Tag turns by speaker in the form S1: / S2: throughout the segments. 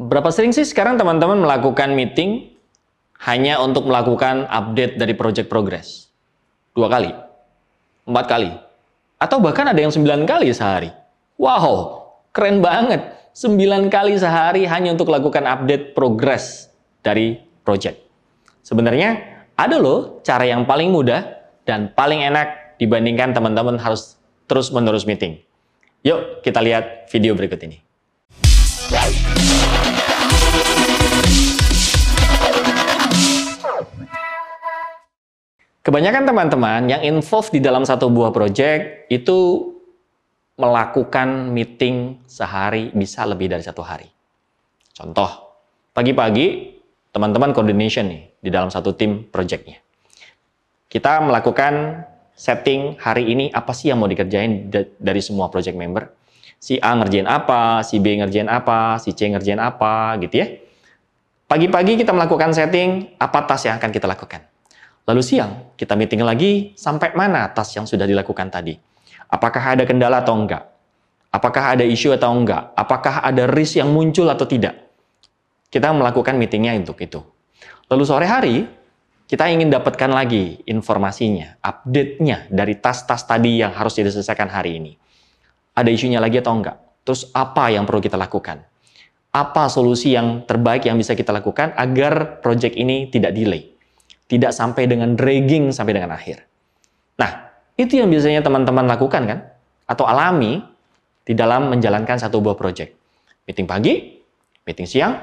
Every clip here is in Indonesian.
S1: Berapa sering sih sekarang teman-teman melakukan meeting hanya untuk melakukan update dari project progress? Dua kali? Empat kali? Atau bahkan ada yang sembilan kali sehari? Wow, keren banget. Sembilan kali sehari hanya untuk melakukan update progress dari project. Sebenarnya ada loh cara yang paling mudah dan paling enak dibandingkan teman-teman harus terus-menerus meeting. Yuk kita lihat video berikut ini. Kebanyakan teman-teman yang involved di dalam satu buah project itu melakukan meeting sehari bisa lebih dari satu hari. Contoh, pagi-pagi teman-teman coordination nih di dalam satu tim projectnya. Kita melakukan setting hari ini apa sih yang mau dikerjain dari semua project member. Si A ngerjain apa, si B ngerjain apa, si C ngerjain apa gitu ya. Pagi-pagi kita melakukan setting apa task yang akan kita lakukan. Lalu siang, kita meeting lagi sampai mana tas yang sudah dilakukan tadi. Apakah ada kendala atau enggak? Apakah ada isu atau enggak? Apakah ada risk yang muncul atau tidak? Kita melakukan meetingnya untuk itu. Lalu sore hari, kita ingin dapatkan lagi informasinya, update-nya dari tas-tas tadi yang harus diselesaikan hari ini. Ada isunya lagi atau enggak? Terus apa yang perlu kita lakukan? Apa solusi yang terbaik yang bisa kita lakukan agar project ini tidak delay? Tidak sampai dengan dragging sampai dengan akhir. Nah, itu yang biasanya teman-teman lakukan kan? Atau alami di dalam menjalankan satu buah project. Meeting pagi, meeting siang,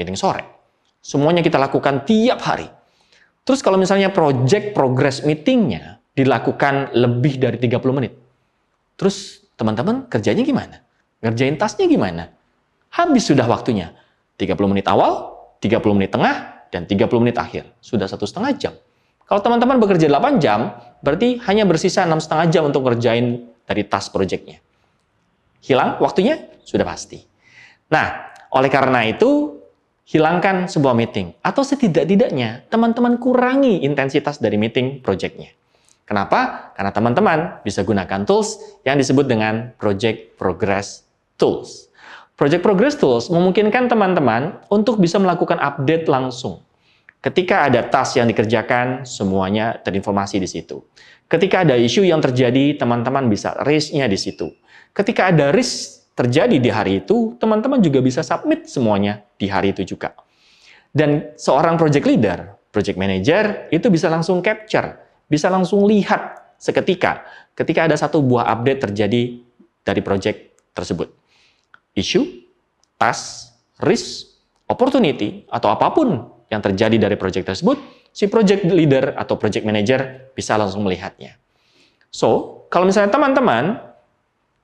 S1: meeting sore. Semuanya kita lakukan tiap hari. Terus kalau misalnya project progress meetingnya dilakukan lebih dari 30 menit. Terus teman-teman kerjanya gimana? Ngerjain tasnya gimana? Habis sudah waktunya. 30 menit awal, 30 menit tengah, dan 30 menit akhir. Sudah satu setengah jam. Kalau teman-teman bekerja 8 jam, berarti hanya bersisa enam setengah jam untuk ngerjain dari task projectnya. Hilang waktunya? Sudah pasti. Nah, oleh karena itu, hilangkan sebuah meeting. Atau setidak-tidaknya, teman-teman kurangi intensitas dari meeting projectnya. Kenapa? Karena teman-teman bisa gunakan tools yang disebut dengan Project Progress Tools. Project Progress Tools memungkinkan teman-teman untuk bisa melakukan update langsung. Ketika ada task yang dikerjakan, semuanya terinformasi di situ. Ketika ada isu yang terjadi, teman-teman bisa raise-nya di situ. Ketika ada risk terjadi di hari itu, teman-teman juga bisa submit semuanya di hari itu juga. Dan seorang project leader, project manager, itu bisa langsung capture, bisa langsung lihat seketika ketika ada satu buah update terjadi dari project tersebut isu, task, risk, opportunity, atau apa pun yang terjadi dari project tersebut, si project leader atau project manager bisa langsung melihatnya. So, kalau misalnya teman-teman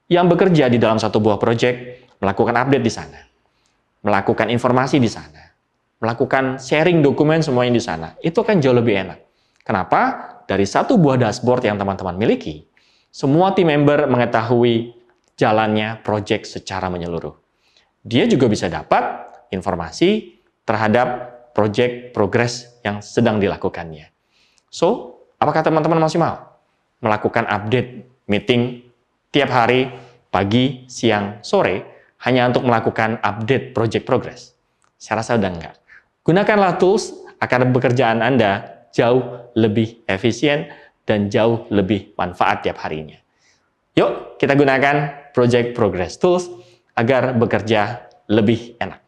S1: yang bekerja di dalam satu buah project melakukan update di sana, melakukan informasi di sana, melakukan sharing dokumen semuanya di sana, itu akan jauh lebih enak. Kenapa? Dari satu buah dashboard yang teman-teman miliki, semua tim member mengetahui jalannya project secara menyeluruh. Dia juga bisa dapat informasi terhadap project progress yang sedang dilakukannya. So, apakah teman-teman masih mau melakukan update meeting tiap hari, pagi, siang, sore, hanya untuk melakukan update project progress? Saya rasa udah enggak. Gunakanlah tools agar pekerjaan Anda jauh lebih efisien dan jauh lebih manfaat tiap harinya. Yuk, kita gunakan Project Progress Tools agar bekerja lebih enak.